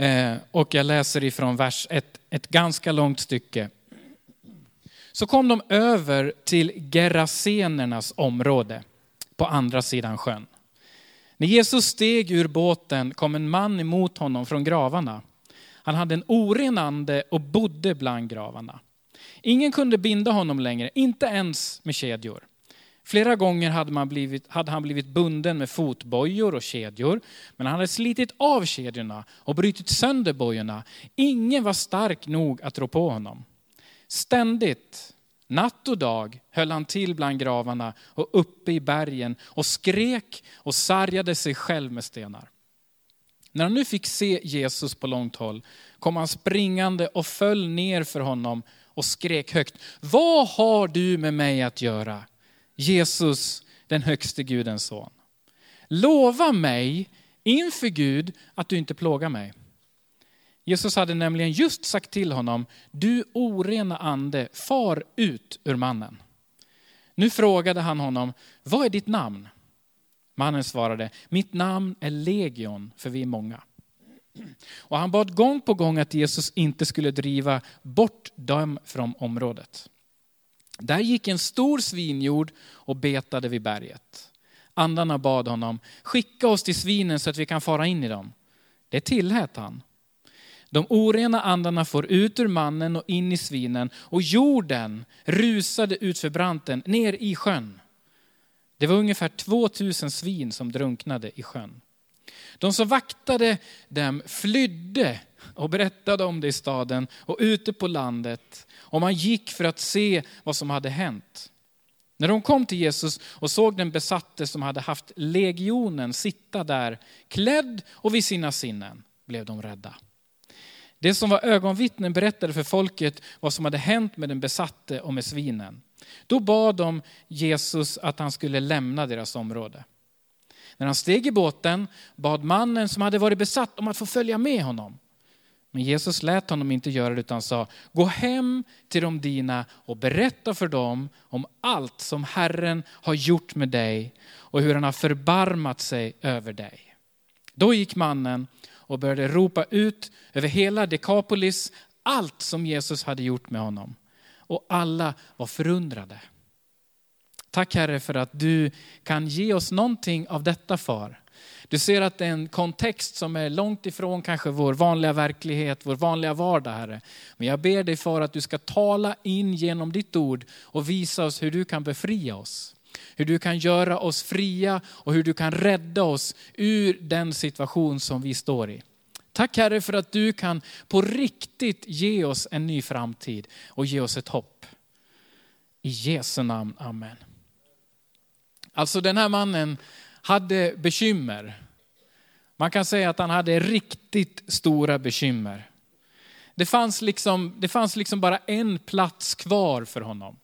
Eh, och jag läser ifrån vers ett, ett ganska långt stycke. Så kom de över till Gerasenernas område på andra sidan sjön. När Jesus steg ur båten kom en man emot honom från gravarna. Han hade en oren ande och bodde bland gravarna. Ingen kunde binda honom längre, inte ens med kedjor. Flera gånger hade, man blivit, hade han blivit bunden med fotbojor och kedjor, men han hade slitit av kedjorna och brutit sönder bojorna. Ingen var stark nog att rå på honom. Ständigt, natt och dag, höll han till bland gravarna och uppe i bergen och skrek och sargade sig själv med stenar. När han nu fick se Jesus på långt håll kom han springande och föll ner för honom och skrek högt. Vad har du med mig att göra? Jesus, den högste Gudens son. Lova mig inför Gud att du inte plågar mig. Jesus hade nämligen just sagt till honom, du orena ande, far ut ur mannen. Nu frågade han honom, vad är ditt namn? Mannen svarade, mitt namn är Legion, för vi är många. Och han bad gång på gång att Jesus inte skulle driva bort dem från området. Där gick en stor svinjord och betade vid berget. Andarna bad honom, skicka oss till svinen så att vi kan fara in i dem. Det tillät han. De orena andarna får ut ur mannen och in i svinen och jorden rusade ut för branten ner i sjön. Det var ungefär 2000 svin som drunknade i sjön. De som vaktade dem flydde och berättade om det i staden och ute på landet. Och man gick för att se vad som hade hänt. När de kom till Jesus och såg den besatte som hade haft legionen sitta där, klädd och vid sina sinnen, blev de rädda. Det som var ögonvittnen berättade för folket vad som hade hänt med den besatte och med svinen. Då bad de Jesus att han skulle lämna deras område. När han steg i båten bad mannen som hade varit besatt om att få följa med honom. Men Jesus lät honom inte göra det utan sa, gå hem till de dina och berätta för dem om allt som Herren har gjort med dig och hur han har förbarmat sig över dig. Då gick mannen och började ropa ut över hela Dekapolis allt som Jesus hade gjort med honom. Och alla var förundrade. Tack Herre för att du kan ge oss någonting av detta far. Du ser att det är en kontext som är långt ifrån kanske vår vanliga verklighet, vår vanliga vardag Herre. Men jag ber dig far att du ska tala in genom ditt ord och visa oss hur du kan befria oss. Hur du kan göra oss fria och hur du kan rädda oss ur den situation som vi står i. Tack Herre för att du kan på riktigt ge oss en ny framtid och ge oss ett hopp. I Jesu namn, Amen. Alltså den här mannen hade bekymmer. Man kan säga att han hade riktigt stora bekymmer. Det fanns liksom, det fanns liksom bara en plats kvar för honom.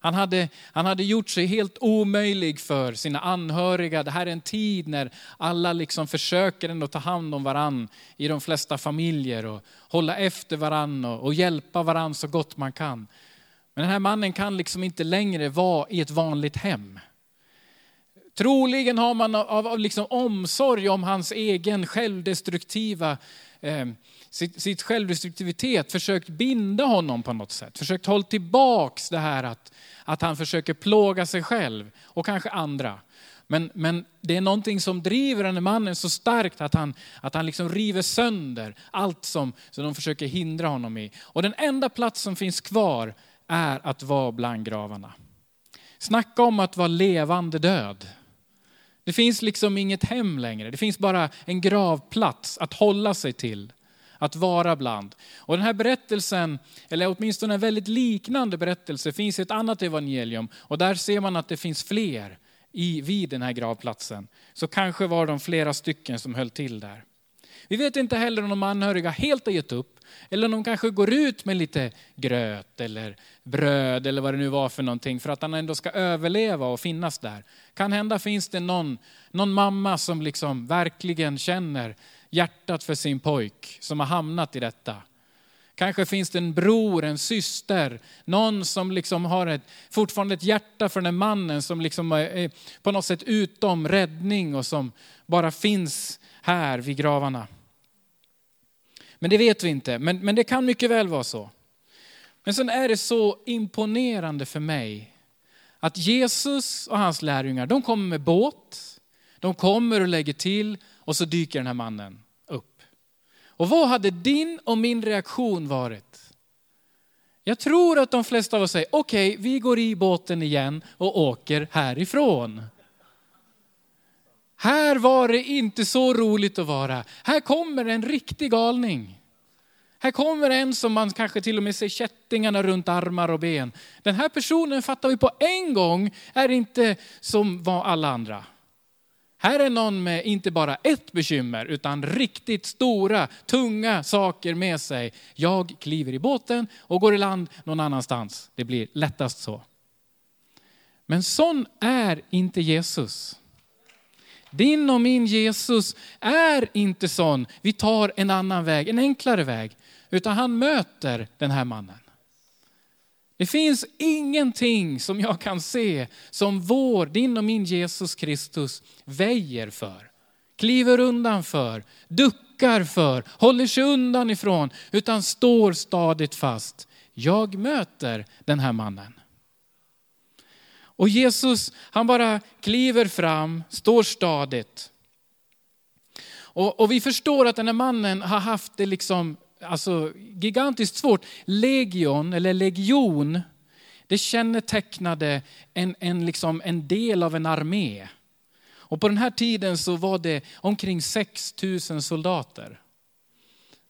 Han hade, han hade gjort sig helt omöjlig för sina anhöriga. Det här är en tid när alla liksom försöker ändå ta hand om varann i de flesta familjer och hålla efter varann och, och hjälpa varann så gott man kan. Men den här mannen kan liksom inte längre vara i ett vanligt hem. Troligen har man av, av liksom omsorg om hans egen självdestruktiva, eh, sitt, sitt självdestruktivitet försökt binda honom på något sätt. Försökt hålla tillbaks det här att, att han försöker plåga sig själv och kanske andra. Men, men det är någonting som driver den här mannen så starkt att han, att han liksom river sönder allt som, som de försöker hindra honom i. Och den enda plats som finns kvar är att vara bland gravarna. Snacka om att vara levande död. Det finns liksom inget hem längre. Det finns bara en gravplats att hålla sig till, att vara bland. Och den här berättelsen, eller åtminstone en väldigt liknande berättelse, finns i ett annat evangelium. Och där ser man att det finns fler i, vid den här gravplatsen. Så kanske var de flera stycken som höll till där. Vi vet inte heller om de anhöriga helt har gett upp, eller om de kanske går ut med lite gröt eller bröd eller vad det nu var för någonting för att han ändå ska överleva och finnas där. Kan hända finns det någon, någon mamma som liksom verkligen känner hjärtat för sin pojk som har hamnat i detta. Kanske finns det en bror, en syster, någon som liksom har ett, fortfarande ett hjärta för den mannen som liksom är på något sätt utom räddning och som bara finns här vid gravarna. Men det vet vi inte, men, men det kan mycket väl vara så. Men sen är det så imponerande för mig att Jesus och hans lärjungar, de kommer med båt, de kommer och lägger till och så dyker den här mannen upp. Och vad hade din och min reaktion varit? Jag tror att de flesta av oss säger, okej, okay, vi går i båten igen och åker härifrån. Här var det inte så roligt att vara. Här kommer en riktig galning. Här kommer en som man kanske till och med ser kättingarna runt armar och ben. Den här personen fattar vi på en gång är inte som var alla andra. Här är någon med inte bara ett bekymmer, utan riktigt stora, tunga saker med sig. Jag kliver i båten och går i land någon annanstans. Det blir lättast så. Men sån är inte Jesus. Din och min Jesus är inte sån, vi tar en annan väg, en enklare väg. Utan han möter den här mannen. Det finns ingenting som jag kan se som vår, din och min Jesus Kristus väjer för, kliver undan för, duckar för, håller sig undan ifrån, utan står stadigt fast. Jag möter den här mannen. Och Jesus, han bara kliver fram, står stadigt. Och, och, vi förstår att den här mannen har haft det liksom alltså, gigantiskt svårt. Legion, eller legion, det kännetecknade en, en, liksom en del av en armé. Och på den här tiden så var det omkring 6 000 soldater.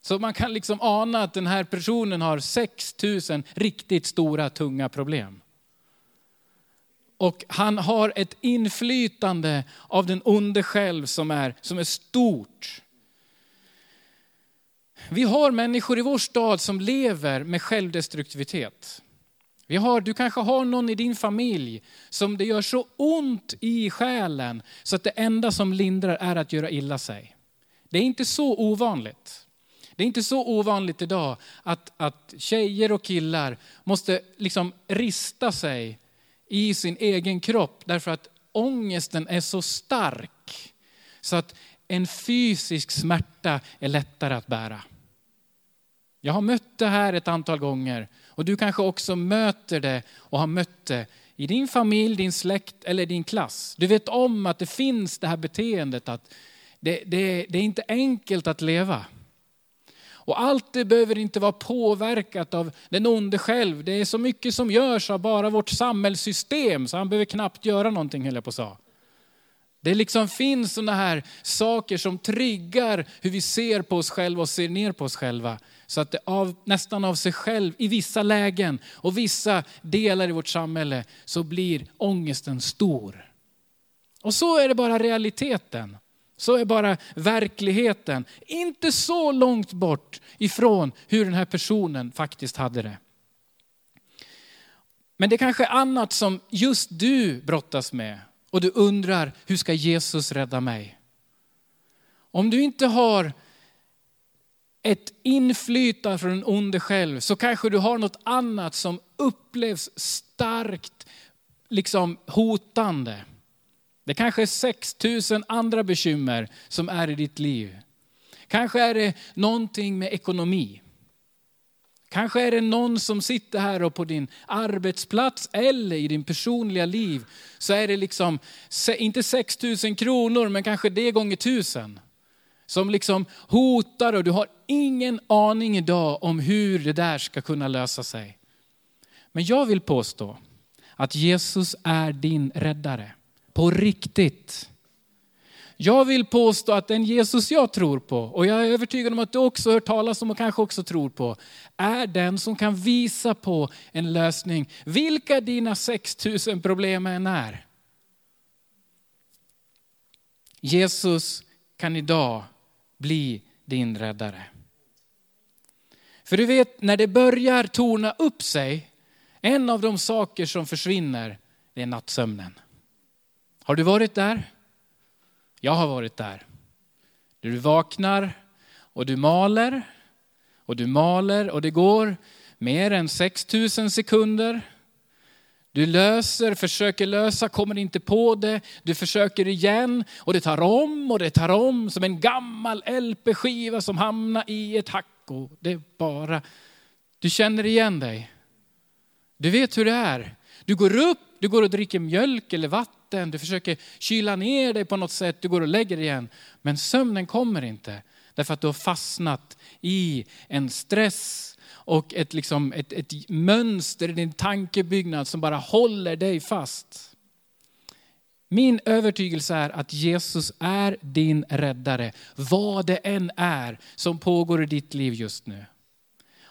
Så man kan liksom ana att den här personen har 6 000 riktigt stora, tunga problem. Och han har ett inflytande av den onde själv som är, som är stort. Vi har människor i vår stad som lever med självdestruktivitet. Vi har, du kanske har någon i din familj som det gör så ont i själen så att det enda som lindrar är att göra illa sig. Det är inte så ovanligt. Det är inte så ovanligt idag att, att tjejer och killar måste liksom rista sig i sin egen kropp därför att ångesten är så stark så att en fysisk smärta är lättare att bära. Jag har mött det här ett antal gånger och du kanske också möter det och har mött det i din familj, din släkt eller din klass. Du vet om att det finns det här beteendet att det, det, det är inte enkelt att leva. Och allt det behöver inte vara påverkat av den onde själv. Det är så mycket som görs av bara vårt samhällssystem så han behöver knappt göra någonting höll jag på att säga. Det liksom finns sådana här saker som triggar hur vi ser på oss själva och ser ner på oss själva. Så att det av, nästan av sig själv i vissa lägen och vissa delar i vårt samhälle så blir ångesten stor. Och så är det bara realiteten. Så är bara verkligheten. Inte så långt bort ifrån hur den här personen faktiskt hade det. Men det är kanske är annat som just du brottas med och du undrar, hur ska Jesus rädda mig? Om du inte har ett inflytande från den onde själv så kanske du har något annat som upplevs starkt liksom hotande. Det kanske är 6 000 andra bekymmer som är i ditt liv. Kanske är det någonting med ekonomi. Kanske är det någon som sitter här och på din arbetsplats eller i din personliga liv så är det liksom, inte 6 000 kronor men kanske det gånger tusen. Som liksom hotar och du har ingen aning idag om hur det där ska kunna lösa sig. Men jag vill påstå att Jesus är din räddare. På riktigt. Jag vill påstå att den Jesus jag tror på, och jag är övertygad om att du också hört talas om och kanske också tror på, är den som kan visa på en lösning. Vilka dina 6000 problem än är. Jesus kan idag bli din räddare. För du vet, när det börjar torna upp sig, en av de saker som försvinner, det är nattsömnen. Har du varit där? Jag har varit där. Du vaknar och du maler och du maler och det går mer än 6000 sekunder. Du löser, försöker lösa, kommer inte på det. Du försöker igen och det tar om och det tar om som en gammal LP-skiva som hamnar i ett hack och det är bara, du känner igen dig. Du vet hur det är. Du går upp, du går och dricker mjölk eller vatten, du försöker kyla ner dig på något sätt, du går och lägger dig igen. Men sömnen kommer inte, därför att du har fastnat i en stress och ett, liksom, ett, ett mönster i din tankebyggnad som bara håller dig fast. Min övertygelse är att Jesus är din räddare, vad det än är som pågår i ditt liv just nu.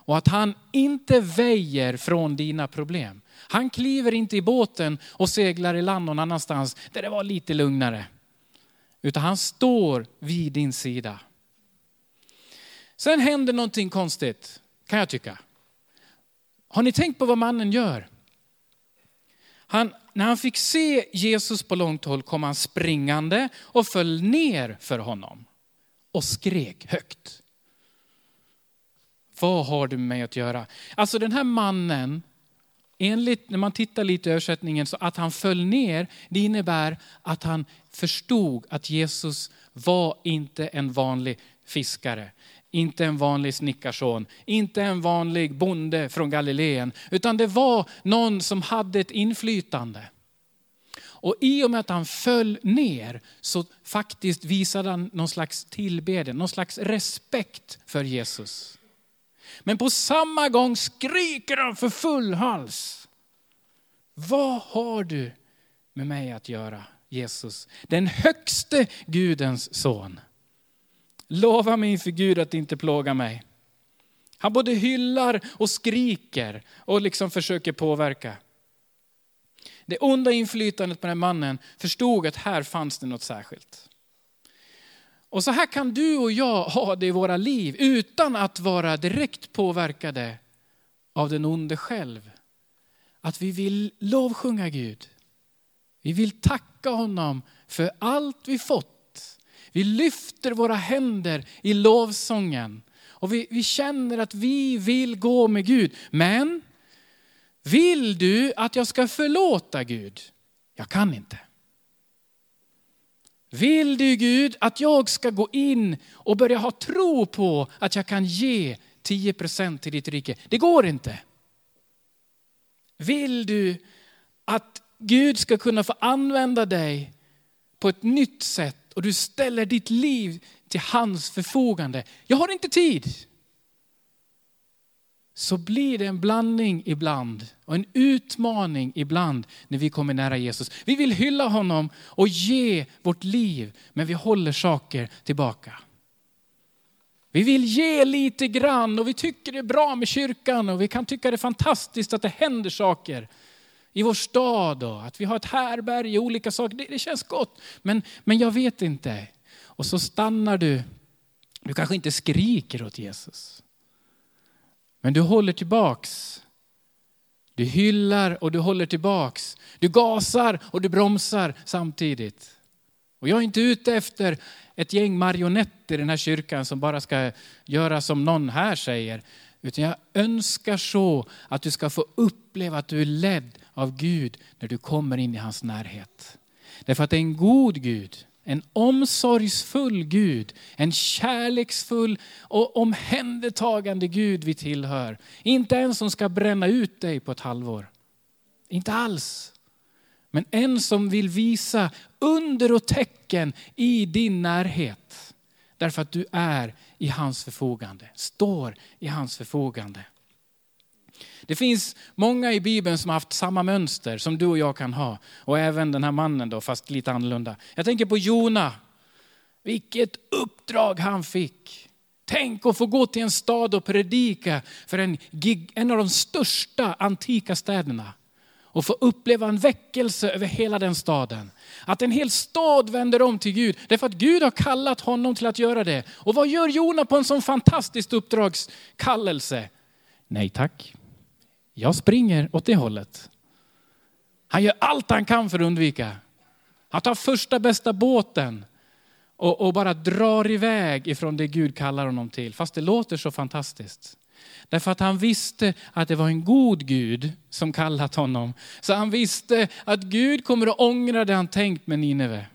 Och att han inte väjer från dina problem. Han kliver inte i båten och seglar i land någon annanstans där det var lite lugnare. Utan han står vid din sida. Sen händer någonting konstigt, kan jag tycka. Har ni tänkt på vad mannen gör? Han, när han fick se Jesus på långt håll kom han springande och föll ner för honom och skrek högt. Vad har du med mig att göra? Alltså den här mannen, enligt när man tittar lite i översättningen, så att han föll ner, det innebär att han förstod att Jesus var inte en vanlig fiskare. Inte en vanlig snickarson, inte en vanlig bonde från Galileen, utan det var någon som hade ett inflytande. Och i och med att han föll ner så faktiskt visade han någon slags tillbedjan, någon slags respekt för Jesus. Men på samma gång skriker han för full hals. Vad har du med mig att göra, Jesus? Den högste Gudens son. Lova mig inför Gud att inte plåga mig. Han både hyllar och skriker och liksom försöker påverka. Det onda inflytandet på den mannen förstod att här fanns det något särskilt. Och så här kan du och jag ha det i våra liv utan att vara direkt påverkade av den onde själv. Att vi vill lovsjunga Gud. Vi vill tacka honom för allt vi fått. Vi lyfter våra händer i lovsången. Och vi, vi känner att vi vill gå med Gud. Men vill du att jag ska förlåta Gud? Jag kan inte. Vill du Gud att jag ska gå in och börja ha tro på att jag kan ge 10 procent till ditt rike? Det går inte. Vill du att Gud ska kunna få använda dig på ett nytt sätt och du ställer ditt liv till hans förfogande? Jag har inte tid så blir det en blandning ibland och en utmaning ibland när vi kommer nära Jesus. Vi vill hylla honom och ge vårt liv, men vi håller saker tillbaka. Vi vill ge lite grann och vi tycker det är bra med kyrkan och vi kan tycka det är fantastiskt att det händer saker i vår stad och att vi har ett härberge och olika saker. Det, det känns gott, men, men jag vet inte. Och så stannar du. Du kanske inte skriker åt Jesus. Men du håller tillbaks. Du hyllar och du håller tillbaks. Du gasar och du bromsar samtidigt. Och jag är inte ute efter ett gäng marionetter i den här kyrkan som bara ska göra som någon här säger. Utan jag önskar så att du ska få uppleva att du är ledd av Gud när du kommer in i hans närhet. Därför att det är en god Gud en omsorgsfull Gud, en kärleksfull och omhändertagande Gud vi tillhör. Inte en som ska bränna ut dig på ett halvår. Inte alls. Men en som vill visa under och tecken i din närhet. Därför att du är i hans förfogande, står i hans förfogande. Det finns många i Bibeln som har haft samma mönster som du och jag kan ha. Och även den här mannen då, fast lite annorlunda. Jag tänker på Jona. Vilket uppdrag han fick. Tänk att få gå till en stad och predika för en, en av de största antika städerna. Och få uppleva en väckelse över hela den staden. Att en hel stad vänder om till Gud, därför att Gud har kallat honom till att göra det. Och vad gör Jona på en sån fantastisk uppdragskallelse? Nej tack. Jag springer åt det hållet. Han gör allt han kan för att undvika. Han tar första bästa båten och, och, bara drar iväg ifrån det Gud kallar honom till. Fast det låter så fantastiskt. Därför att han visste att det var en god Gud som kallat honom. Så han visste att Gud kommer att ångra det han tänkt med Nineve.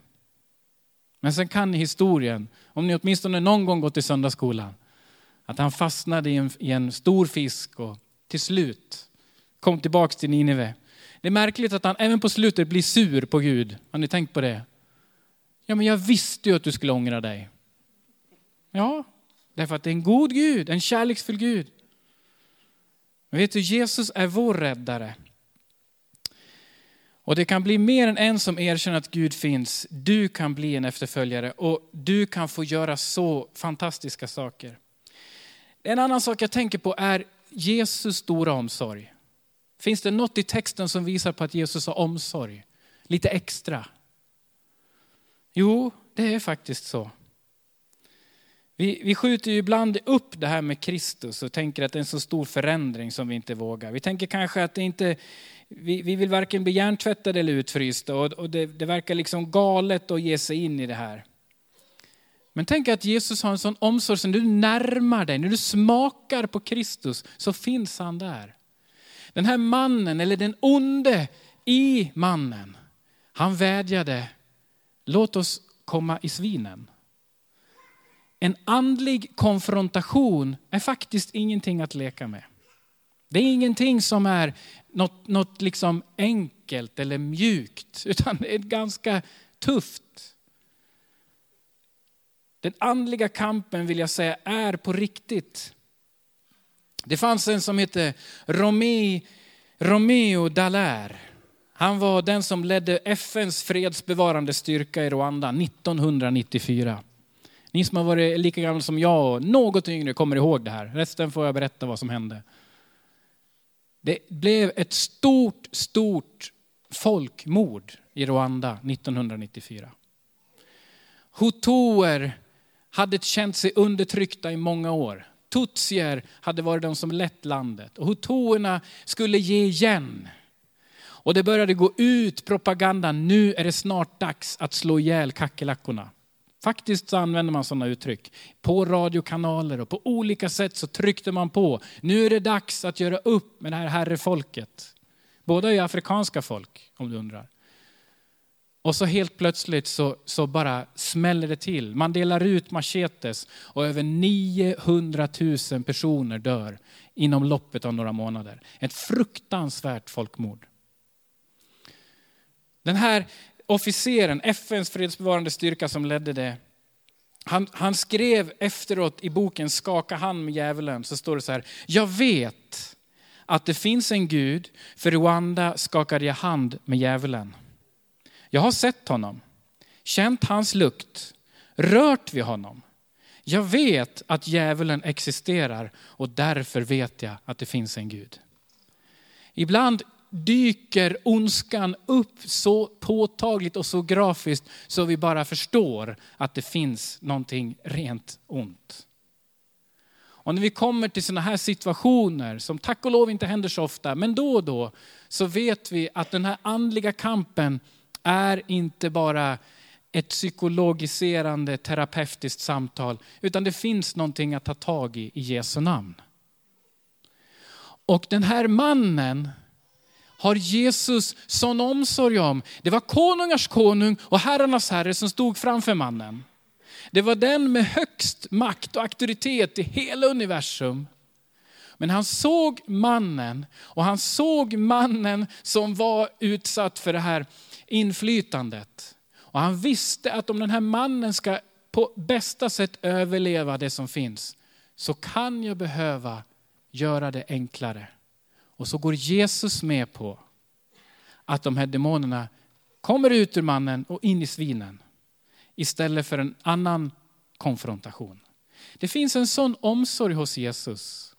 Men sen kan ni historien, om ni åtminstone någon gång gått i söndagsskolan, Att han fastnade i en, i en stor fisk och till slut kom tillbaks till Nineve. Det är märkligt att han även på slutet blir sur på Gud. Har ni tänkt på det? Ja, men jag visste ju att du skulle ångra dig. Ja, därför att det är en god Gud, en kärleksfull Gud. Men vet du, Jesus är vår räddare. Och det kan bli mer än en som erkänner att Gud finns. Du kan bli en efterföljare och du kan få göra så fantastiska saker. En annan sak jag tänker på är Jesus stora omsorg. Finns det något i texten som visar på att Jesus har omsorg? Lite extra? Jo, det är faktiskt så. Vi, vi skjuter ju ibland upp det här med Kristus och tänker att det är en så stor förändring som vi inte vågar. Vi tänker kanske att det inte, vi, vi vill varken bli hjärntvättade eller utfrysta och, och det, det verkar liksom galet att ge sig in i det här. Men tänk att Jesus har en sån omsorg, så när du närmar dig, när du smakar på Kristus, så finns han där. Den här mannen, eller den onde i mannen, han vädjade, låt oss komma i svinen. En andlig konfrontation är faktiskt ingenting att leka med. Det är ingenting som är något, något liksom enkelt eller mjukt, utan det är ganska tufft. Den andliga kampen vill jag säga är på riktigt. Det fanns en som hette Romeo, Romeo Dallaire. Han var den som ledde FNs fredsbevarande styrka i Rwanda 1994. Ni som har varit lika gamla som jag och något yngre kommer ihåg det här. Resten får jag berätta vad som hände. Det blev ett stort, stort folkmord i Rwanda 1994. Hutuer hade känt sig undertryckta i många år. Tutsier hade varit de som lett landet och hutuerna skulle ge igen. Och det började gå ut propaganda, nu är det snart dags att slå ihjäl kackerlackorna. Faktiskt så använder man sådana uttryck. På radiokanaler och på olika sätt så tryckte man på. Nu är det dags att göra upp med det här herrefolket. Båda är afrikanska folk, om du undrar. Och så helt plötsligt så, så bara smäller det till. Man delar ut machetes och över 900 000 personer dör inom loppet av några månader. Ett fruktansvärt folkmord. Den här officeren, FNs fredsbevarande styrka som ledde det, han, han, skrev efteråt i boken Skaka hand med djävulen, så står det så här, jag vet att det finns en Gud, för Rwanda skakade jag hand med djävulen. Jag har sett honom, känt hans lukt, rört vid honom. Jag vet att djävulen existerar och därför vet jag att det finns en Gud. Ibland dyker ondskan upp så påtagligt och så grafiskt så vi bara förstår att det finns någonting rent ont. Och när vi kommer till sådana här situationer, som tack och lov inte händer så ofta, men då och då, så vet vi att den här andliga kampen är inte bara ett psykologiserande terapeutiskt samtal, utan det finns någonting att ta tag i i Jesu namn. Och den här mannen har Jesus sån omsorg om. Det var konungars konung och herrarnas herre som stod framför mannen. Det var den med högst makt och auktoritet i hela universum. Men han såg mannen och han såg mannen som var utsatt för det här inflytandet. Och han visste att om den här mannen ska på bästa sätt överleva det som finns, så kan jag behöva göra det enklare. Och så går Jesus med på att de här demonerna kommer ut ur mannen och in i svinen. Istället för en annan konfrontation. Det finns en sån omsorg hos Jesus.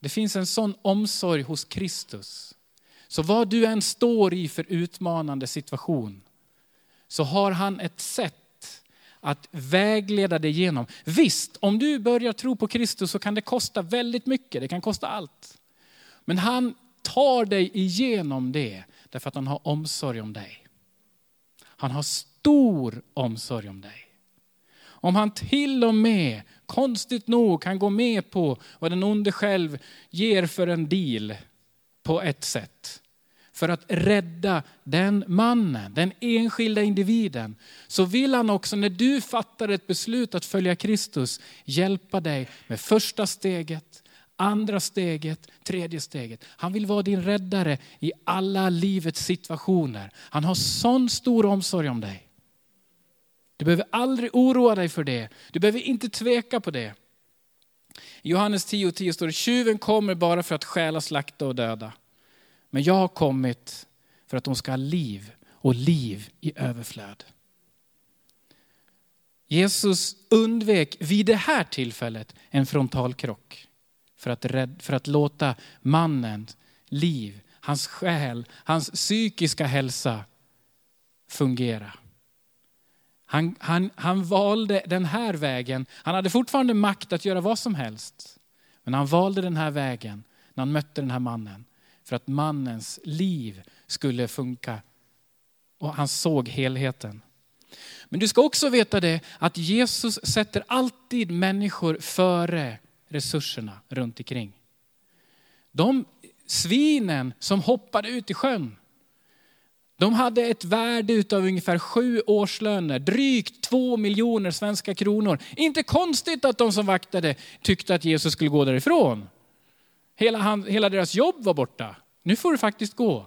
Det finns en sån omsorg hos Kristus. Så vad du än står i för utmanande situation, så har han ett sätt att vägleda dig igenom. Visst, om du börjar tro på Kristus så kan det kosta väldigt mycket, det kan kosta allt. Men han tar dig igenom det därför att han har omsorg om dig. Han har stor omsorg om dig. Om han till och med, konstigt nog, kan gå med på vad den onde själv ger för en deal på ett sätt, för att rädda den mannen, den enskilda individen, så vill han också när du fattar ett beslut att följa Kristus hjälpa dig med första steget, andra steget, tredje steget. Han vill vara din räddare i alla livets situationer. Han har sån stor omsorg om dig. Du behöver aldrig oroa dig för det. Du behöver inte tveka på det. I Johannes 10.10 10 står det, tjuven kommer bara för att stjäla, slakta och döda. Men jag har kommit för att de ska ha liv och liv i överflöd. Jesus undvek vid det här tillfället en frontalkrock för att, rädd, för att låta mannens liv, hans själ, hans psykiska hälsa fungera. Han, han, han valde den här vägen. Han hade fortfarande makt att göra vad som helst. Men han valde den här vägen när han mötte den här mannen. För att mannens liv skulle funka. Och han såg helheten. Men du ska också veta det att Jesus sätter alltid människor före resurserna runt omkring. De svinen som hoppade ut i sjön, de hade ett värde av ungefär sju årslöner, drygt två miljoner svenska kronor. Inte konstigt att de som vaktade tyckte att Jesus skulle gå därifrån. Hela, han, hela deras jobb var borta. Nu får du faktiskt gå.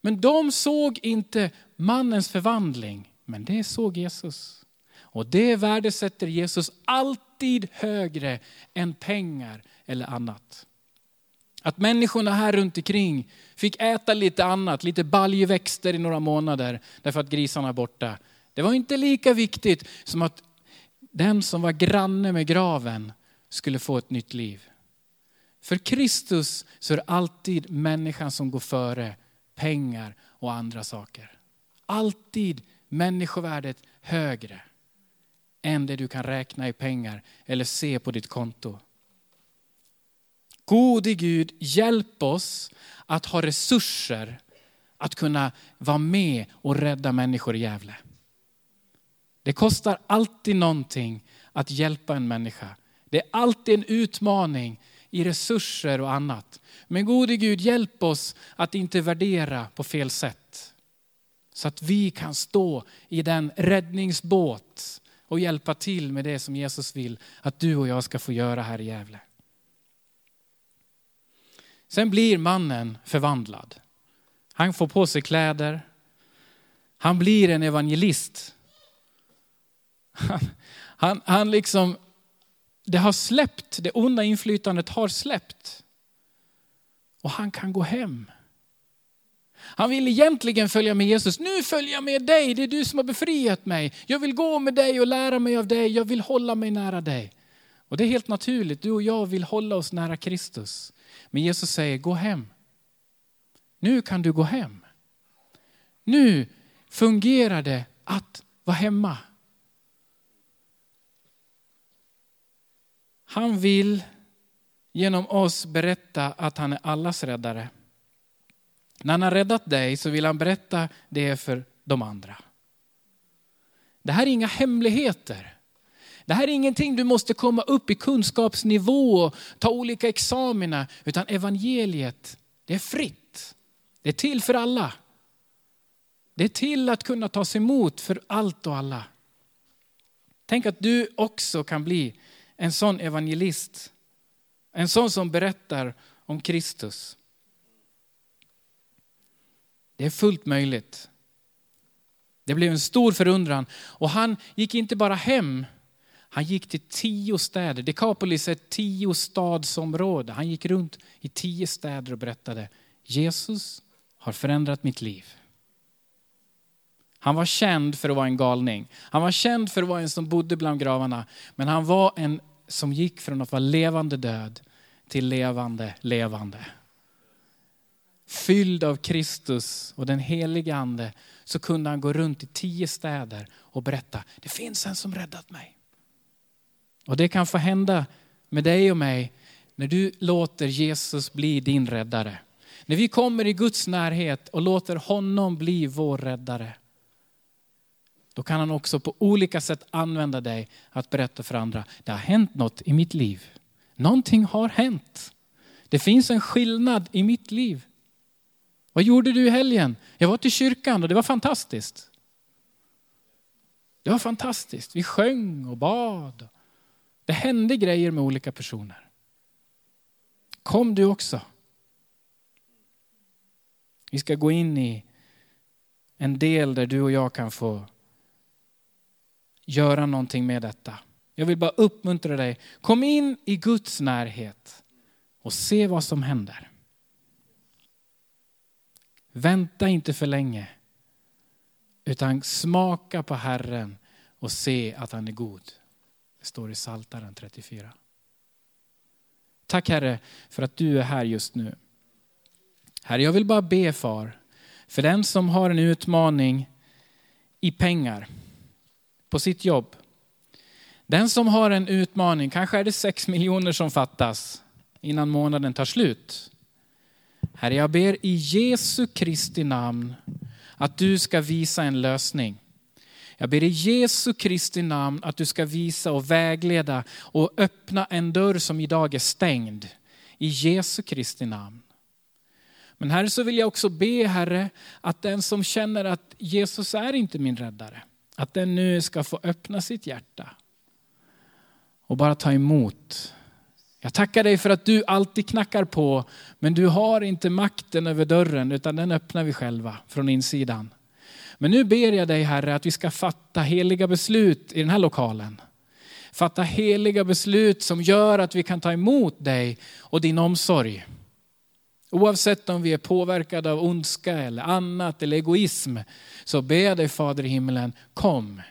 Men de såg inte mannens förvandling, men det såg Jesus. Och det värdesätter Jesus alltid högre än pengar eller annat. Att människorna här runt omkring fick äta lite annat, lite baljväxter i några månader därför att grisarna är borta. Det var inte lika viktigt som att den som var granne med graven skulle få ett nytt liv. För Kristus så är det alltid människan som går före pengar och andra saker. Alltid människovärdet högre än det du kan räkna i pengar eller se på ditt konto. Gode Gud, hjälp oss att ha resurser att kunna vara med och rädda människor i Gävle. Det kostar alltid någonting att hjälpa en människa. Det är alltid en utmaning i resurser och annat. Men gode Gud, hjälp oss att inte värdera på fel sätt. Så att vi kan stå i den räddningsbåt och hjälpa till med det som Jesus vill att du och jag ska få göra här i Gävle. Sen blir mannen förvandlad. Han får på sig kläder. Han blir en evangelist. Han, han, han liksom, det har släppt, det onda inflytandet har släppt. Och han kan gå hem. Han vill egentligen följa med Jesus. Nu följer jag med dig, det är du som har befriat mig. Jag vill gå med dig och lära mig av dig, jag vill hålla mig nära dig. Och det är helt naturligt, du och jag vill hålla oss nära Kristus. Men Jesus säger, gå hem. Nu kan du gå hem. Nu fungerar det att vara hemma. Han vill genom oss berätta att han är allas räddare. När han har räddat dig så vill han berätta det för de andra. Det här är inga hemligheter. Det här är ingenting du måste komma upp i kunskapsnivå och ta olika examina, utan evangeliet, det är fritt. Det är till för alla. Det är till att kunna tas emot för allt och alla. Tänk att du också kan bli en sån evangelist. En sån som berättar om Kristus. Det är fullt möjligt. Det blev en stor förundran och han gick inte bara hem, han gick till tio städer. Dekapolis är ett tio stadsområde. Han gick runt i tio städer och berättade, Jesus har förändrat mitt liv. Han var känd för att vara en galning. Han var känd för att vara en som bodde bland gravarna. Men han var en som gick från att vara levande död till levande levande fylld av Kristus och den helige ande, så kunde han gå runt i tio städer och berätta, det finns en som räddat mig. Och det kan få hända med dig och mig när du låter Jesus bli din räddare. När vi kommer i Guds närhet och låter honom bli vår räddare. Då kan han också på olika sätt använda dig att berätta för andra, det har hänt något i mitt liv. Någonting har hänt. Det finns en skillnad i mitt liv. Vad gjorde du i helgen? Jag var till kyrkan och det var fantastiskt. Det var fantastiskt. Vi sjöng och bad. Det hände grejer med olika personer. Kom du också. Vi ska gå in i en del där du och jag kan få göra någonting med detta. Jag vill bara uppmuntra dig. Kom in i Guds närhet och se vad som händer. Vänta inte för länge, utan smaka på Herren och se att han är god. Det står i Saltaren 34. Tack Herre för att du är här just nu. Herre, jag vill bara be far, för den som har en utmaning i pengar på sitt jobb. Den som har en utmaning, kanske är det sex miljoner som fattas innan månaden tar slut. Herre, jag ber i Jesu Kristi namn att du ska visa en lösning. Jag ber i Jesu Kristi namn att du ska visa och vägleda och öppna en dörr som idag är stängd. I Jesu Kristi namn. Men Herre så vill jag också be Herre att den som känner att Jesus är inte min räddare, att den nu ska få öppna sitt hjärta och bara ta emot. Jag tackar dig för att du alltid knackar på, men du har inte makten över dörren, utan den öppnar vi själva från insidan. Men nu ber jag dig Herre att vi ska fatta heliga beslut i den här lokalen. Fatta heliga beslut som gör att vi kan ta emot dig och din omsorg. Oavsett om vi är påverkade av ondska eller annat eller egoism så ber jag dig Fader i himlen, kom.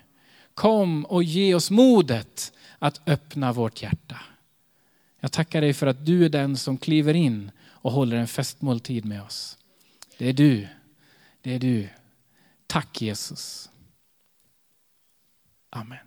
Kom och ge oss modet att öppna vårt hjärta. Jag tackar dig för att du är den som kliver in och håller en festmåltid med oss. Det är du. Det är du. Tack Jesus. Amen.